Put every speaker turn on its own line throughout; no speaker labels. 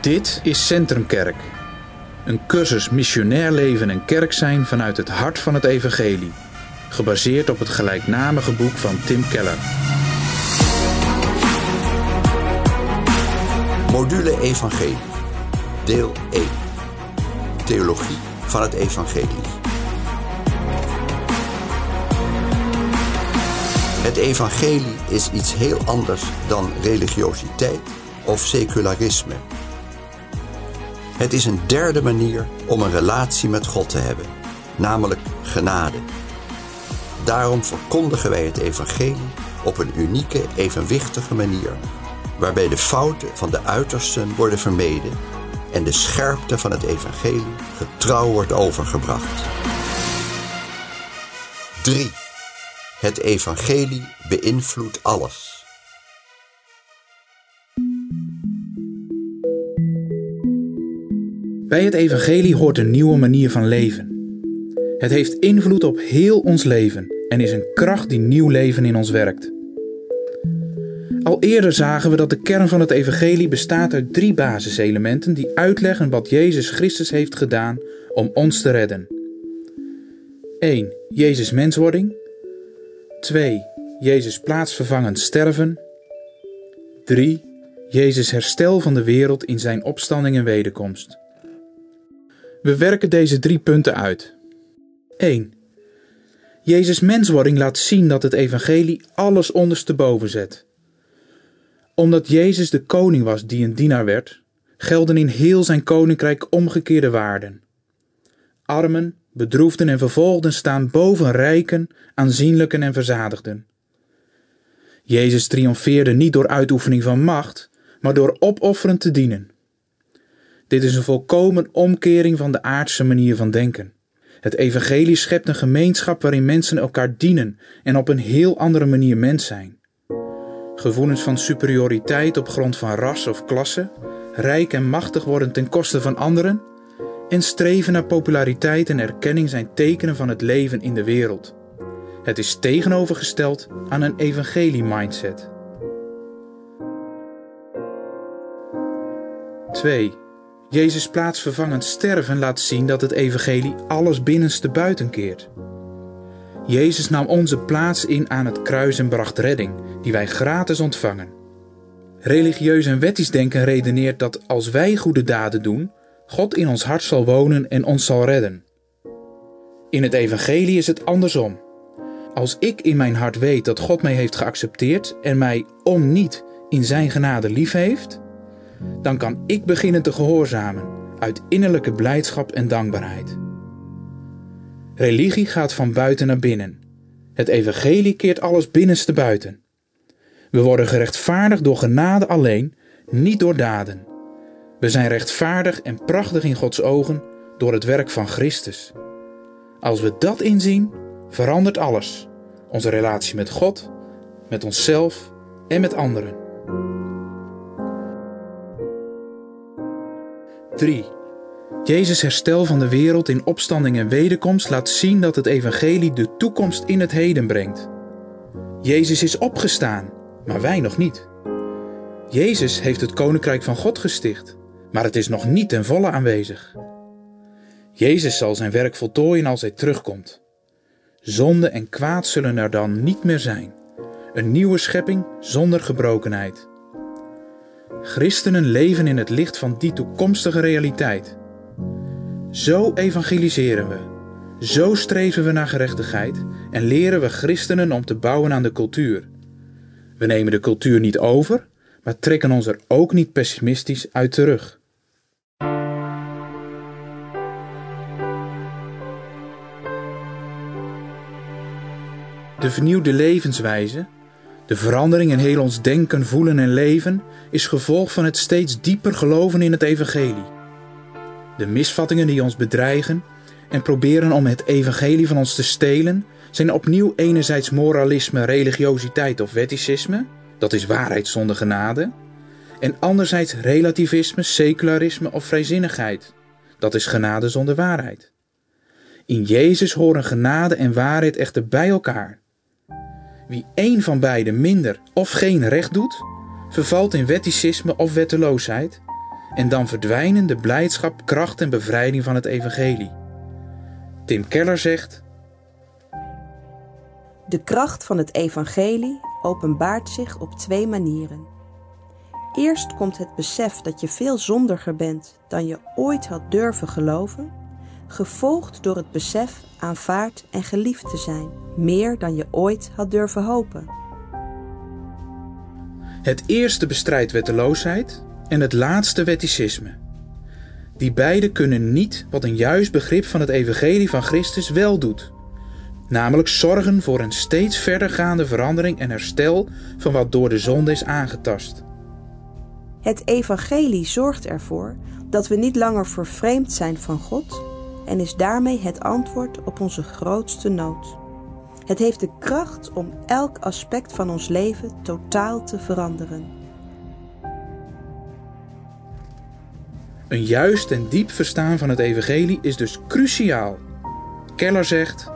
Dit is Centrumkerk. Een cursus missionair leven en kerk zijn vanuit het hart van het evangelie. Gebaseerd op het gelijknamige boek van Tim Keller.
Module Evangelie. Deel 1. Theologie van het Evangelie. Het Evangelie is iets heel anders dan religiositeit of secularisme. Het is een derde manier om een relatie met God te hebben, namelijk genade. Daarom verkondigen wij het Evangelie op een unieke, evenwichtige manier, waarbij de fouten van de uitersten worden vermeden en de scherpte van het Evangelie getrouw wordt overgebracht. 3. Het Evangelie beïnvloedt alles.
Bij het evangelie hoort een nieuwe manier van leven. Het heeft invloed op heel ons leven en is een kracht die nieuw leven in ons werkt. Al eerder zagen we dat de kern van het evangelie bestaat uit drie basiselementen die uitleggen wat Jezus Christus heeft gedaan om ons te redden. 1. Jezus menswording. 2. Jezus plaatsvervangend sterven. 3. Jezus herstel van de wereld in zijn opstanding en wederkomst. We werken deze drie punten uit. 1. Jezus' menswording laat zien dat het evangelie alles ondersteboven zet. Omdat Jezus de koning was die een dienaar werd, gelden in heel zijn koninkrijk omgekeerde waarden. Armen, bedroefden en vervolgden staan boven rijken, aanzienlijken en verzadigden. Jezus triomfeerde niet door uitoefening van macht, maar door opofferend te dienen. Dit is een volkomen omkering van de aardse manier van denken. Het evangelie schept een gemeenschap waarin mensen elkaar dienen en op een heel andere manier mens zijn. Gevoelens van superioriteit op grond van ras of klasse, rijk en machtig worden ten koste van anderen en streven naar populariteit en erkenning zijn tekenen van het leven in de wereld. Het is tegenovergesteld aan een evangelie-mindset. 2. Jezus plaatsvervangend sterven laat zien dat het evangelie alles binnenste buiten keert. Jezus nam onze plaats in aan het kruis en bracht redding, die wij gratis ontvangen. Religieus en wettisch denken redeneert dat als wij goede daden doen, God in ons hart zal wonen en ons zal redden. In het evangelie is het andersom. Als ik in mijn hart weet dat God mij heeft geaccepteerd en mij om niet in zijn genade lief heeft, dan kan ik beginnen te gehoorzamen uit innerlijke blijdschap en dankbaarheid. Religie gaat van buiten naar binnen. Het evangelie keert alles binnenste buiten. We worden gerechtvaardigd door genade alleen, niet door daden. We zijn rechtvaardig en prachtig in Gods ogen door het werk van Christus. Als we dat inzien, verandert alles. Onze relatie met God, met onszelf en met anderen. 3. Jezus' herstel van de wereld in opstanding en wederkomst laat zien dat het evangelie de toekomst in het heden brengt. Jezus is opgestaan, maar wij nog niet. Jezus heeft het koninkrijk van God gesticht, maar het is nog niet ten volle aanwezig. Jezus zal zijn werk voltooien als hij terugkomt. Zonde en kwaad zullen er dan niet meer zijn. Een nieuwe schepping zonder gebrokenheid. Christenen leven in het licht van die toekomstige realiteit. Zo evangeliseren we. Zo streven we naar gerechtigheid en leren we christenen om te bouwen aan de cultuur. We nemen de cultuur niet over, maar trekken ons er ook niet pessimistisch uit terug. De vernieuwde levenswijze de verandering in heel ons denken, voelen en leven is gevolg van het steeds dieper geloven in het evangelie. De misvattingen die ons bedreigen en proberen om het evangelie van ons te stelen, zijn opnieuw enerzijds moralisme, religiositeit of wetticisme, dat is waarheid zonder genade, en anderzijds relativisme, secularisme of vrijzinnigheid, dat is genade zonder waarheid. In Jezus horen genade en waarheid echter bij elkaar. Wie één van beide minder of geen recht doet, vervalt in wetticisme of wetteloosheid En dan verdwijnen de blijdschap, kracht en bevrijding van het evangelie. Tim Keller zegt:
De kracht van het evangelie openbaart zich op twee manieren. Eerst komt het besef dat je veel zondiger bent dan je ooit had durven geloven, gevolgd door het besef aanvaard en geliefd te zijn, meer dan je ooit had durven hopen.
Het eerste bestrijdt wetteloosheid en het laatste wetticisme. Die beide kunnen niet wat een juist begrip van het evangelie van Christus wel doet. Namelijk zorgen voor een steeds verdergaande verandering en herstel van wat door de zonde is aangetast.
Het evangelie zorgt ervoor dat we niet langer vervreemd zijn van God en is daarmee het antwoord op onze grootste nood. Het heeft de kracht om elk aspect van ons leven totaal te veranderen.
Een juist en diep verstaan van het evangelie is dus cruciaal. Keller zegt: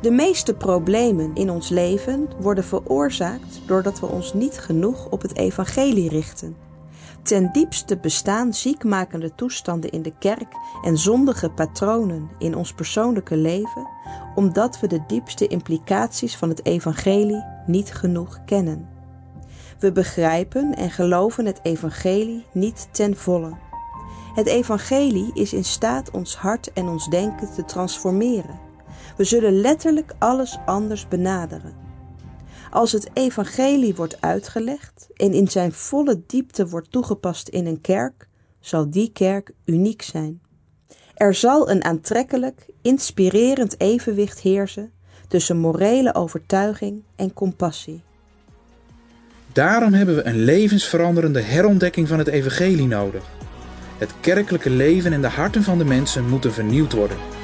De meeste problemen in ons leven worden veroorzaakt doordat we ons niet genoeg op het evangelie richten. Ten diepste bestaan ziekmakende toestanden in de kerk en zondige patronen in ons persoonlijke leven, omdat we de diepste implicaties van het evangelie niet genoeg kennen. We begrijpen en geloven het evangelie niet ten volle. Het evangelie is in staat ons hart en ons denken te transformeren. We zullen letterlijk alles anders benaderen. Als het evangelie wordt uitgelegd en in zijn volle diepte wordt toegepast in een kerk, zal die kerk uniek zijn. Er zal een aantrekkelijk, inspirerend evenwicht heersen tussen morele overtuiging en compassie.
Daarom hebben we een levensveranderende herontdekking van het evangelie nodig. Het kerkelijke leven en de harten van de mensen moeten vernieuwd worden.